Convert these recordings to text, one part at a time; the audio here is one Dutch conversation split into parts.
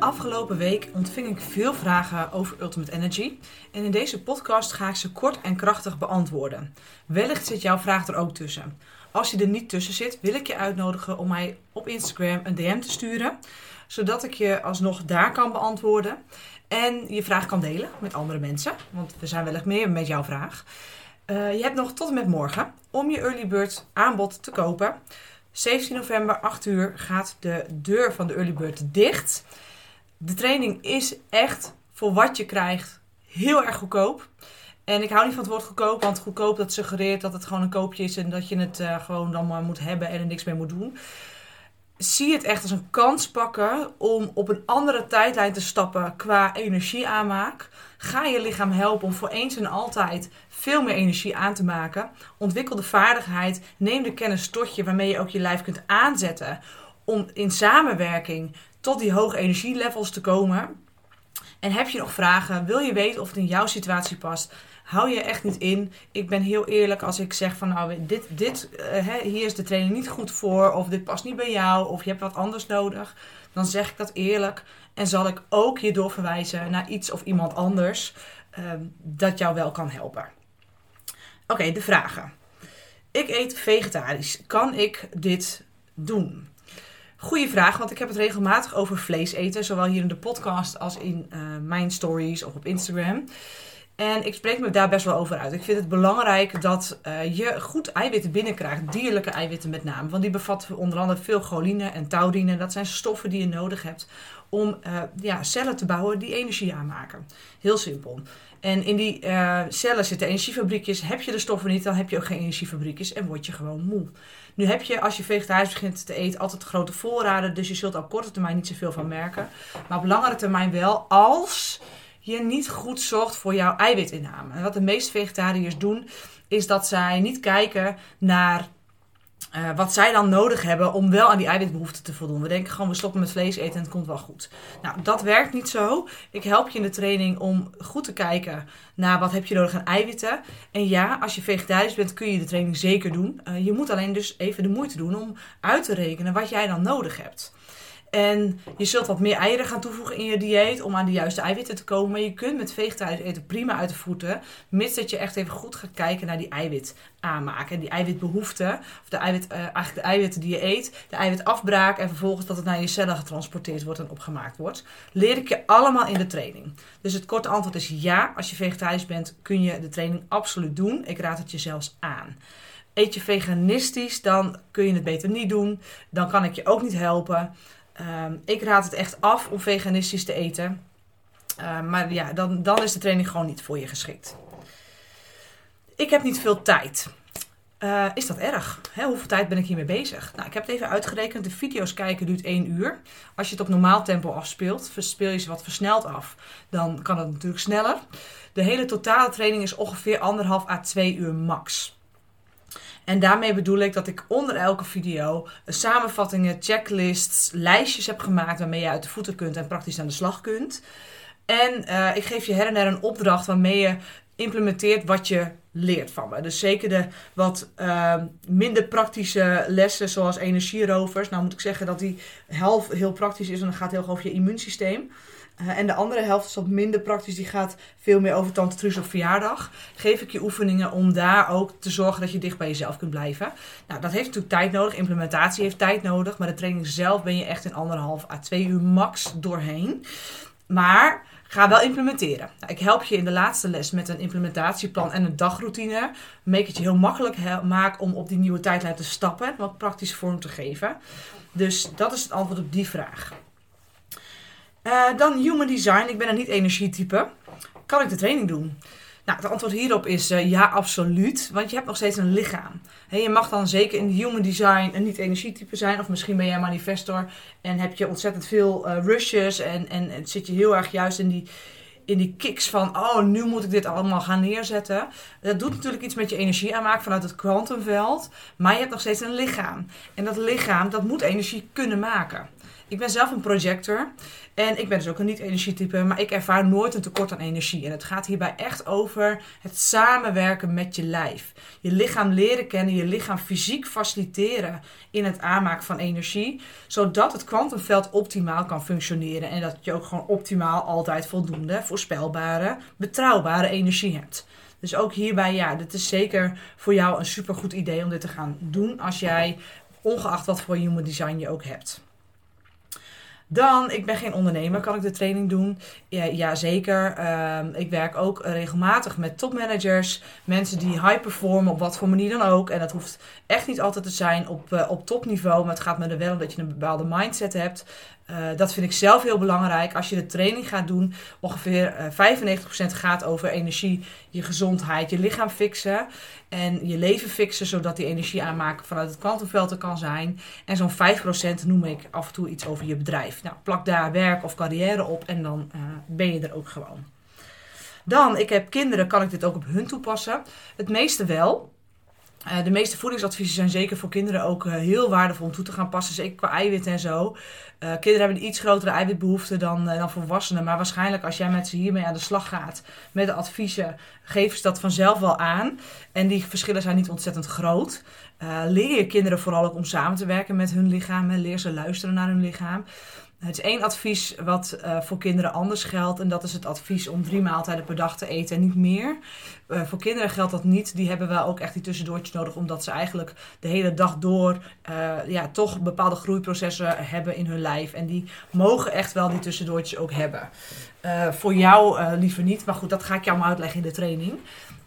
Afgelopen week ontving ik veel vragen over Ultimate Energy. En in deze podcast ga ik ze kort en krachtig beantwoorden. Wellicht zit jouw vraag er ook tussen. Als je er niet tussen zit, wil ik je uitnodigen om mij op Instagram een DM te sturen. Zodat ik je alsnog daar kan beantwoorden. En je vraag kan delen met andere mensen. Want we zijn wellicht meer met jouw vraag. Uh, je hebt nog tot en met morgen om je early bird aanbod te kopen. 17 november, 8 uur, gaat de deur van de early bird dicht. De training is echt voor wat je krijgt heel erg goedkoop. En ik hou niet van het woord goedkoop, want goedkoop dat suggereert dat het gewoon een koopje is en dat je het uh, gewoon dan maar moet hebben en er niks mee moet doen. Zie het echt als een kans pakken om op een andere tijdlijn te stappen qua energieaanmaak. Ga je lichaam helpen om voor eens en altijd veel meer energie aan te maken. Ontwikkel de vaardigheid, neem de kennis tot je waarmee je ook je lijf kunt aanzetten om in samenwerking tot die hoge energielevels te komen. En heb je nog vragen? Wil je weten of het in jouw situatie past? Hou je echt niet in. Ik ben heel eerlijk als ik zeg van nou, dit, dit, uh, hier is de training niet goed voor. Of dit past niet bij jou. Of je hebt wat anders nodig. Dan zeg ik dat eerlijk. En zal ik ook je doorverwijzen naar iets of iemand anders uh, dat jou wel kan helpen. Oké, de vragen. Ik eet vegetarisch. Kan ik dit doen? Goeie vraag, want ik heb het regelmatig over vlees eten. Zowel hier in de podcast als in uh, mijn stories of op Instagram. En ik spreek me daar best wel over uit. Ik vind het belangrijk dat uh, je goed eiwitten binnenkrijgt. Dierlijke eiwitten met name. Want die bevatten onder andere veel choline en taurine. Dat zijn stoffen die je nodig hebt om uh, ja, cellen te bouwen die energie aanmaken. Heel simpel. En in die uh, cellen zitten energiefabriekjes. Heb je de stoffen niet, dan heb je ook geen energiefabriekjes en word je gewoon moe. Nu heb je, als je vegetarisch begint te eten, altijd grote voorraden. Dus je zult op korte termijn niet zoveel van merken. Maar op langere termijn wel, als je niet goed zorgt voor jouw eiwitinname. En wat de meeste vegetariërs doen, is dat zij niet kijken naar uh, wat zij dan nodig hebben om wel aan die eiwitbehoeften te voldoen. We denken gewoon, we stoppen met vlees eten en het komt wel goed. Nou, dat werkt niet zo. Ik help je in de training om goed te kijken naar wat heb je nodig aan eiwitten. En ja, als je vegetarisch bent, kun je de training zeker doen. Uh, je moet alleen dus even de moeite doen om uit te rekenen wat jij dan nodig hebt. En je zult wat meer eieren gaan toevoegen in je dieet om aan de juiste eiwitten te komen. Maar je kunt met vegetarisch eten prima uit de voeten. Mits dat je echt even goed gaat kijken naar die eiwit aanmaken. En die eiwitbehoeften. Of de, eiwit, uh, eigenlijk de eiwitten die je eet. De eiwitafbraak. En vervolgens dat het naar je cellen getransporteerd wordt en opgemaakt wordt. Leer ik je allemaal in de training. Dus het korte antwoord is ja. Als je vegetarisch bent kun je de training absoluut doen. Ik raad het je zelfs aan. Eet je veganistisch, dan kun je het beter niet doen. Dan kan ik je ook niet helpen. Um, ik raad het echt af om veganistisch te eten. Uh, maar ja, dan, dan is de training gewoon niet voor je geschikt. Ik heb niet veel tijd. Uh, is dat erg? Hè, hoeveel tijd ben ik hiermee bezig? Nou, ik heb het even uitgerekend. De video's kijken duurt 1 uur. Als je het op normaal tempo afspeelt, speel je ze wat versneld af. Dan kan het natuurlijk sneller. De hele totale training is ongeveer anderhalf à 2 uur max. En daarmee bedoel ik dat ik onder elke video samenvattingen, checklists, lijstjes heb gemaakt waarmee je uit de voeten kunt en praktisch aan de slag kunt. En uh, ik geef je her en her een opdracht waarmee je implementeert wat je leert van me. Dus zeker de wat uh, minder praktische lessen, zoals energierovers. Nou moet ik zeggen dat die helft heel praktisch is en dan gaat heel erg over je immuunsysteem. Uh, en de andere helft is wat minder praktisch. Die gaat veel meer over Tante Truus op verjaardag. Geef ik je oefeningen om daar ook te zorgen dat je dicht bij jezelf kunt blijven. Nou, dat heeft natuurlijk tijd nodig. Implementatie heeft tijd nodig. Maar de training zelf ben je echt in anderhalf à twee uur max doorheen. Maar ga wel implementeren. Nou, ik help je in de laatste les met een implementatieplan en een dagroutine. Make het je heel makkelijk maken om op die nieuwe tijdlijn te stappen. En wat praktische vorm te geven. Dus dat is het antwoord op die vraag. Uh, dan human design. Ik ben een niet-energietype. Kan ik de training doen? Nou, het antwoord hierop is uh, ja, absoluut. Want je hebt nog steeds een lichaam. Je mag dan zeker in human design een niet-energietype zijn. Of misschien ben jij manifestor en heb je ontzettend veel uh, rushes. En, en, en zit je heel erg juist in die, in die kicks van... oh, nu moet ik dit allemaal gaan neerzetten. Dat doet natuurlijk iets met je energie aanmaken vanuit het kwantumveld. Maar je hebt nog steeds een lichaam. En dat lichaam, dat moet energie kunnen maken. Ik ben zelf een projector. En ik ben dus ook een niet-energietype, maar ik ervaar nooit een tekort aan energie. En het gaat hierbij echt over het samenwerken met je lijf. Je lichaam leren kennen, je lichaam fysiek faciliteren in het aanmaken van energie. Zodat het kwantumveld optimaal kan functioneren. En dat je ook gewoon optimaal altijd voldoende, voorspelbare, betrouwbare energie hebt. Dus ook hierbij, ja, dit is zeker voor jou een supergoed idee om dit te gaan doen als jij, ongeacht wat voor human design je ook hebt. Dan, ik ben geen ondernemer, kan ik de training doen? Ja, zeker. Ehm, ik werk ook regelmatig met topmanagers, mensen die high performen op wat voor manier dan ook. En dat hoeft echt niet altijd te zijn op, uh, op topniveau, maar het gaat me er wel om dat je een bepaalde mindset hebt. Uh, dat vind ik zelf heel belangrijk. Als je de training gaat doen, ongeveer uh, 95% gaat over energie, je gezondheid, je lichaam fixen en je leven fixen, zodat die energie aanmaken vanuit het kwantumveld er kan zijn. En zo'n 5% noem ik af en toe iets over je bedrijf. Nou, plak daar werk of carrière op en dan uh, ben je er ook gewoon. Dan, ik heb kinderen, kan ik dit ook op hun toepassen? Het meeste wel. Uh, de meeste voedingsadviezen zijn zeker voor kinderen ook uh, heel waardevol om toe te gaan passen. Zeker qua eiwitten en zo. Uh, kinderen hebben iets grotere eiwitbehoefte dan, dan volwassenen. Maar waarschijnlijk als jij met ze hiermee aan de slag gaat met de adviezen, geven ze dat vanzelf wel aan. En die verschillen zijn niet ontzettend groot. leer je kinderen vooral ook om samen te werken met hun lichaam. En leer ze luisteren naar hun lichaam. Het is één advies wat uh, voor kinderen anders geldt. En dat is het advies om drie maaltijden per dag te eten en niet meer. Uh, voor kinderen geldt dat niet. Die hebben wel ook echt die tussendoortjes nodig. Omdat ze eigenlijk de hele dag door uh, ja, toch bepaalde groeiprocessen hebben in hun lijf. En die mogen echt wel die tussendoortjes ook hebben. voor jou liever niet. Maar goed, dat ga ik jou maar uitleggen in de training.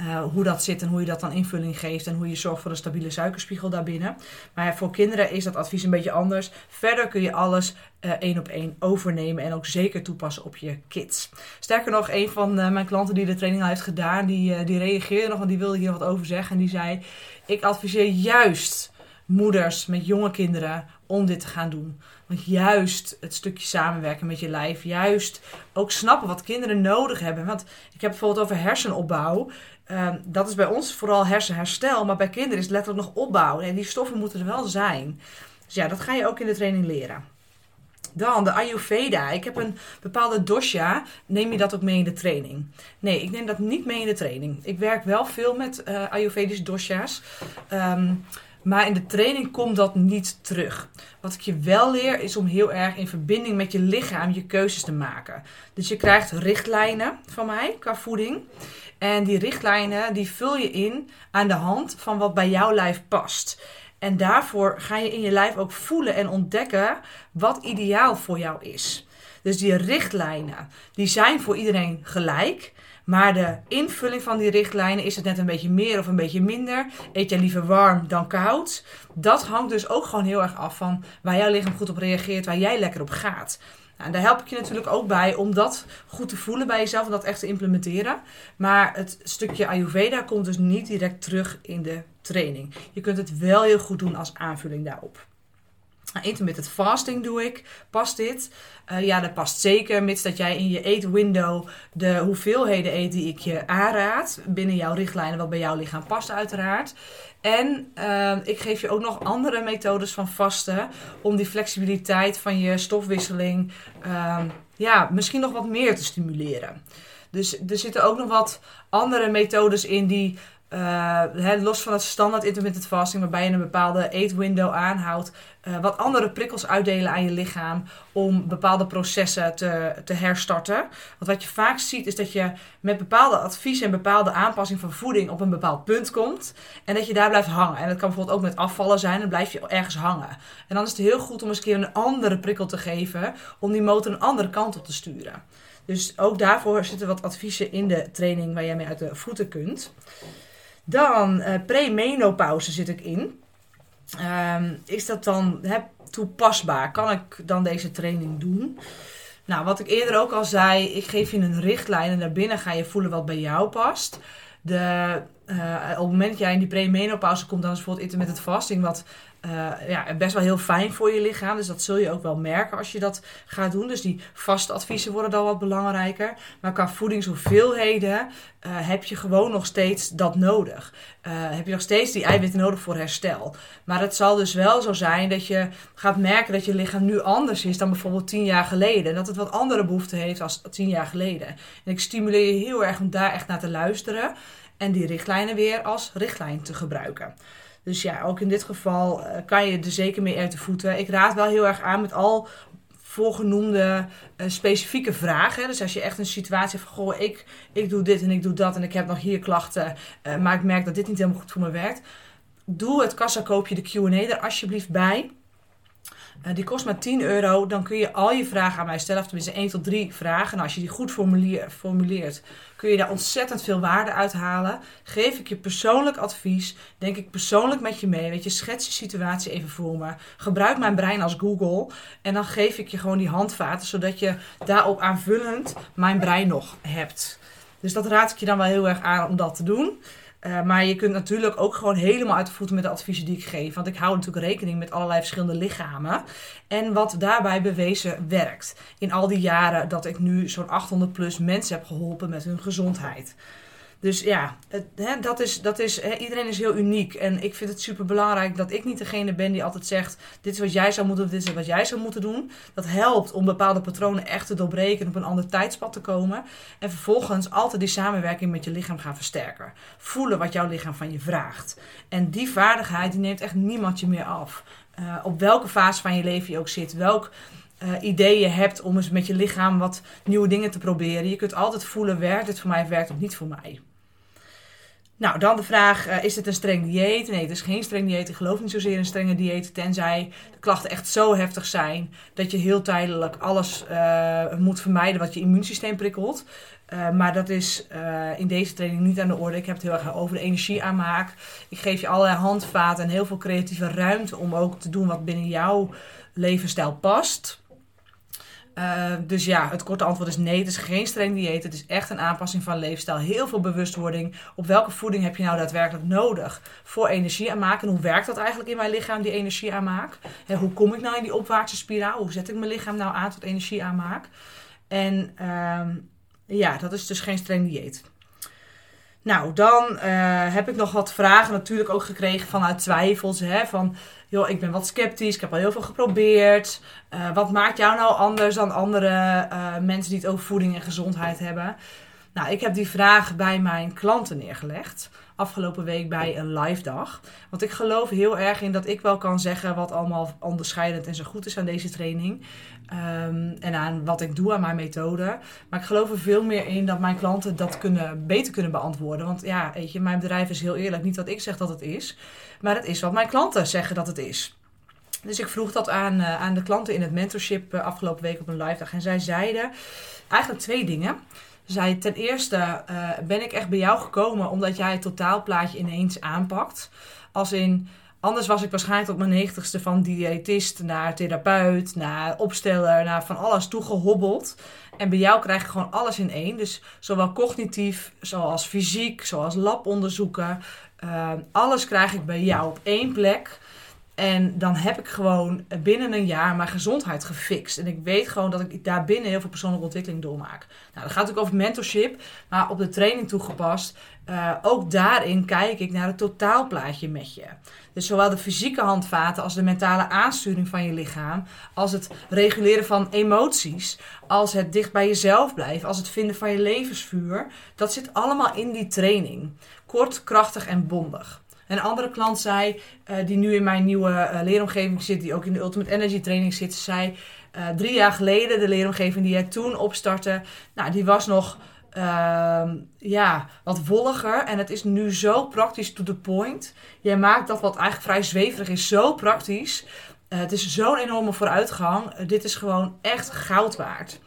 Uh, hoe dat zit en hoe je dat dan invulling geeft en hoe je zorgt voor een stabiele suikerspiegel daarbinnen. Maar voor kinderen is dat advies een beetje anders. Verder kun je alles uh, één op één overnemen en ook zeker toepassen op je kids. Sterker nog, een van uh, mijn klanten die de training al heeft gedaan, die, die reageerde nog en die wilde hier wat over zeggen. En die zei: Ik adviseer juist moeders met jonge kinderen om dit te gaan doen. Want juist het stukje samenwerken met je lijf, juist ook snappen wat kinderen nodig hebben. Want ik heb bijvoorbeeld over hersenopbouw. Um, dat is bij ons vooral hersenherstel, maar bij kinderen is het letterlijk nog opbouw. En die stoffen moeten er wel zijn. Dus ja, dat ga je ook in de training leren. Dan de Ayurveda. Ik heb een bepaalde dosha. Neem je dat ook mee in de training? Nee, ik neem dat niet mee in de training. Ik werk wel veel met uh, Ayurvedische dosha's. Um, maar in de training komt dat niet terug. Wat ik je wel leer is om heel erg in verbinding met je lichaam je keuzes te maken. Dus je krijgt richtlijnen van mij qua voeding. En die richtlijnen die vul je in aan de hand van wat bij jouw lijf past. En daarvoor ga je in je lijf ook voelen en ontdekken wat ideaal voor jou is. Dus die richtlijnen, die zijn voor iedereen gelijk. Maar de invulling van die richtlijnen, is het net een beetje meer of een beetje minder? Eet jij liever warm dan koud? Dat hangt dus ook gewoon heel erg af van waar jouw lichaam goed op reageert, waar jij lekker op gaat. Nou, daar help ik je natuurlijk ook bij om dat goed te voelen bij jezelf en dat echt te implementeren. Maar het stukje Ayurveda komt dus niet direct terug in de training. Je kunt het wel heel goed doen als aanvulling daarop. Intermittent fasting doe ik. Past dit? Uh, ja, dat past zeker, mits dat jij in je eetwindow de hoeveelheden eet die ik je aanraad. Binnen jouw richtlijnen, wat bij jouw lichaam past uiteraard. En uh, ik geef je ook nog andere methodes van vasten. Om die flexibiliteit van je stofwisseling uh, ja, misschien nog wat meer te stimuleren. Dus er zitten ook nog wat andere methodes in die uh, los van het standaard intermittent fasting, waarbij je een bepaalde eetwindow aanhoudt, uh, wat andere prikkels uitdelen aan je lichaam om bepaalde processen te, te herstarten. Want wat je vaak ziet is dat je met bepaalde adviezen en bepaalde aanpassing van voeding op een bepaald punt komt en dat je daar blijft hangen. En dat kan bijvoorbeeld ook met afvallen zijn, dan blijf je ergens hangen. En dan is het heel goed om eens een keer een andere prikkel te geven om die motor een andere kant op te sturen. Dus ook daarvoor zitten wat adviezen in de training waar jij mee uit de voeten kunt. Dan uh, premenopauze zit ik in. Um, is dat dan toepasbaar? Kan ik dan deze training doen? Nou, wat ik eerder ook al zei, ik geef je een richtlijn en daarbinnen ga je voelen wat bij jou past. De op het moment dat jij in die premenopauze komt, dan is bijvoorbeeld intermittent fasting wat uh, ja, best wel heel fijn voor je lichaam. Dus dat zul je ook wel merken als je dat gaat doen. Dus die vaste adviezen worden dan wat belangrijker. Maar qua voedingshoeveelheden uh, heb je gewoon nog steeds dat nodig. Uh, heb je nog steeds die eiwitten nodig voor herstel. Maar het zal dus wel zo zijn dat je gaat merken dat je lichaam nu anders is dan bijvoorbeeld tien jaar geleden. En dat het wat andere behoeften heeft als tien jaar geleden. En ik stimuleer je heel erg om daar echt naar te luisteren. En die richtlijnen weer als richtlijn te gebruiken. Dus ja, ook in dit geval uh, kan je er zeker mee uit de voeten. Ik raad wel heel erg aan met al voorgenoemde uh, specifieke vragen. Dus als je echt een situatie van, goh, ik, ik doe dit en ik doe dat en ik heb nog hier klachten, uh, maar ik merk dat dit niet helemaal goed voor me werkt. Doe het kassakoopje, de Q&A er alsjeblieft bij. Uh, die kost maar 10 euro. Dan kun je al je vragen aan mij stellen. Of tenminste 1 tot 3 vragen. En als je die goed formuleert, kun je daar ontzettend veel waarde uit halen. Geef ik je persoonlijk advies. Denk ik persoonlijk met je mee. Weet je, schets je situatie even voor me. Gebruik mijn brein als Google. En dan geef ik je gewoon die handvaten. Zodat je daarop aanvullend mijn brein nog hebt. Dus dat raad ik je dan wel heel erg aan om dat te doen. Uh, maar je kunt natuurlijk ook gewoon helemaal uit de voeten met de adviezen die ik geef. Want ik hou natuurlijk rekening met allerlei verschillende lichamen. En wat daarbij bewezen werkt. In al die jaren dat ik nu zo'n 800 plus mensen heb geholpen met hun gezondheid. Dus ja, het, dat is, dat is, iedereen is heel uniek. En ik vind het super belangrijk dat ik niet degene ben die altijd zegt: Dit is wat jij zou moeten doen, dit is wat jij zou moeten doen. Dat helpt om bepaalde patronen echt te doorbreken en op een ander tijdspad te komen. En vervolgens altijd die samenwerking met je lichaam gaan versterken. Voelen wat jouw lichaam van je vraagt. En die vaardigheid die neemt echt niemand je meer af. Uh, op welke fase van je leven je ook zit, welk. Uh, idee je hebt om eens met je lichaam wat nieuwe dingen te proberen. Je kunt altijd voelen, werkt het voor mij werkt het niet voor mij. Nou, dan de vraag, uh, is het een streng dieet? Nee, het is geen streng dieet. Ik geloof niet zozeer in strenge dieet, tenzij de klachten echt zo heftig zijn dat je heel tijdelijk alles uh, moet vermijden wat je immuunsysteem prikkelt. Uh, maar dat is in deze training niet aan de orde. Ik heb het heel erg over de energieaanmaak. Ik geef je allerlei handvaten en heel veel creatieve ruimte om ook te doen wat binnen jouw levensstijl past. Uh, dus ja, het korte antwoord is nee. Het is geen streng dieet. Het is echt een aanpassing van leefstijl. Heel veel bewustwording. Op welke voeding heb je nou daadwerkelijk nodig voor energie aanmaken? En hoe werkt dat eigenlijk in mijn lichaam, die energie aanmaak? En hoe kom ik nou in die opwaartse spiraal? Hoe zet ik mijn lichaam nou aan tot energie aanmaak? En uh, ja, dat is dus geen streng dieet. Nou, dan uh, heb ik nog wat vragen natuurlijk ook gekregen vanuit twijfels. Hè, van, joh, ik ben wat sceptisch, ik heb al heel veel geprobeerd. Uh, wat maakt jou nou anders dan andere uh, mensen die het over voeding en gezondheid hebben? Nou, ik heb die vraag bij mijn klanten neergelegd. Afgelopen week bij een live dag. Want ik geloof heel erg in dat ik wel kan zeggen wat allemaal onderscheidend en zo goed is aan deze training. Um, en aan wat ik doe aan mijn methode. Maar ik geloof er veel meer in dat mijn klanten dat kunnen, beter kunnen beantwoorden. Want ja, weet je, mijn bedrijf is heel eerlijk. Niet wat ik zeg dat het is. Maar het is wat mijn klanten zeggen dat het is. Dus ik vroeg dat aan, uh, aan de klanten in het mentorship uh, afgelopen week op een live dag. En zij zeiden eigenlijk twee dingen. Zij ten eerste uh, ben ik echt bij jou gekomen omdat jij het totaalplaatje ineens aanpakt. Als in, anders was ik waarschijnlijk tot mijn negentigste van diëtist naar therapeut, naar opsteller, naar van alles toegehobbeld. En bij jou krijg ik gewoon alles in één. Dus zowel cognitief, zoals fysiek, zoals labonderzoeken. Uh, alles krijg ik bij jou op één plek. En dan heb ik gewoon binnen een jaar mijn gezondheid gefixt. En ik weet gewoon dat ik daar binnen heel veel persoonlijke ontwikkeling doormaak. Nou, dat gaat ook over mentorship, maar op de training toegepast. Uh, ook daarin kijk ik naar het totaalplaatje met je. Dus zowel de fysieke handvaten als de mentale aansturing van je lichaam, als het reguleren van emoties, als het dicht bij jezelf blijven, als het vinden van je levensvuur, dat zit allemaal in die training. Kort, krachtig en bondig. Een andere klant zei, uh, die nu in mijn nieuwe uh, leeromgeving zit, die ook in de Ultimate Energy Training zit, zei uh, drie jaar geleden, de leeromgeving die jij toen opstartte, nou, die was nog ja, wat wolliger. En het is nu zo praktisch to the point. Jij maakt dat wat eigenlijk vrij zweverig is, zo praktisch. het is zo'n enorme vooruitgang. dit is gewoon echt goud waard.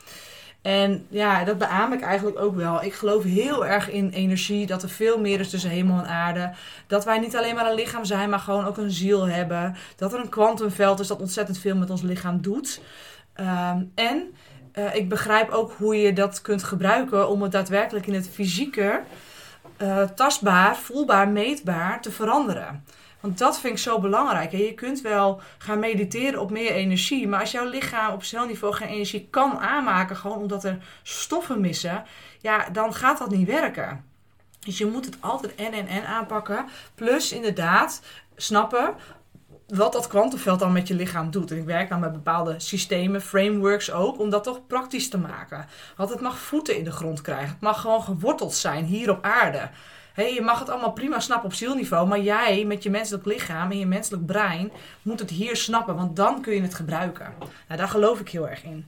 En ja, dat beaam ik eigenlijk ook wel. Ik geloof heel erg in energie, dat er veel meer is tussen hemel en aarde. Dat wij niet alleen maar een lichaam zijn, maar gewoon ook een ziel hebben. Dat er een kwantumveld is dat ontzettend veel met ons lichaam doet. Um, en uh, ik begrijp ook hoe je dat kunt gebruiken om het daadwerkelijk in het fysieke eh, tastbaar, voelbaar, meetbaar te veranderen. Want dat vind ik zo belangrijk. Je kunt wel gaan mediteren op meer energie. Maar als jouw lichaam op celniveau geen energie kan aanmaken, gewoon omdat er stoffen missen, ja, dan gaat dat niet werken. Dus je moet het altijd en en en aanpakken. Plus inderdaad snappen wat dat kwantumveld dan met je lichaam doet. En ik werk dan met bepaalde systemen, frameworks ook, om dat toch praktisch te maken. Want het mag voeten in de grond krijgen. Het mag gewoon geworteld zijn hier op aarde. Hey, je mag het allemaal prima snappen op zielniveau, maar jij met je menselijk lichaam en je menselijk brein moet het hier snappen, want dan kun je het gebruiken. Nou, daar geloof ik heel erg in.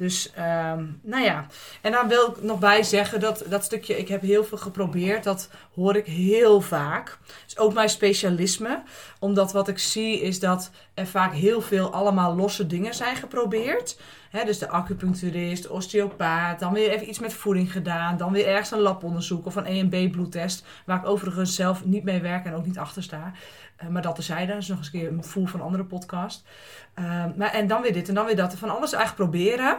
Dus, ehm, nou ja. En dan wil ik nog bij zeggen dat dat stukje, ik heb heel veel geprobeerd. Dat hoor ik heel vaak. is ook mijn specialisme. Omdat wat ik zie is dat er vaak heel veel allemaal losse dingen zijn geprobeerd. Dus de acupuncturist, osteopaat, dan weer even iets met voeding gedaan. Dan weer ergens een labonderzoek of een EMB bloedtest. Waar ik overigens zelf niet mee werk en ook niet achter sta. Uh, maar dat terzijde, dat is nog eens een keer een voel van een andere podcast. Uh, maar, en dan weer dit en dan weer dat. Van alles eigenlijk proberen.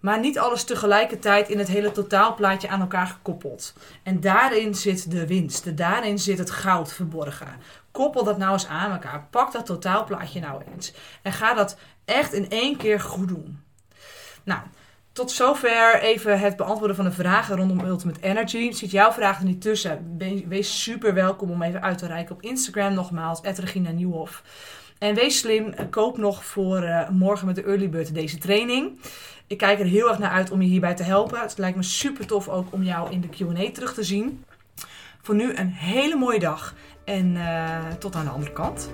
Maar niet alles tegelijkertijd in het hele totaalplaatje aan elkaar gekoppeld. En daarin zit de winst. Daarin zit het goud verborgen. Koppel dat nou eens aan elkaar. Pak dat totaalplaatje nou eens. En ga dat echt in één keer goed doen. Nou, tot zover even het beantwoorden van de vragen rondom Ultimate Energy. Zit jouw vraag er niet tussen? Wees super welkom om even uit te reiken op Instagram nogmaals, Regina Nieuwhof. En wees slim, koop nog voor uh, morgen met de early bird deze training. Ik kijk er heel erg naar uit om je hierbij te helpen. Het lijkt me super tof ook om jou in de Q&A terug te zien. Voor nu een hele mooie dag en uh, tot aan de andere kant.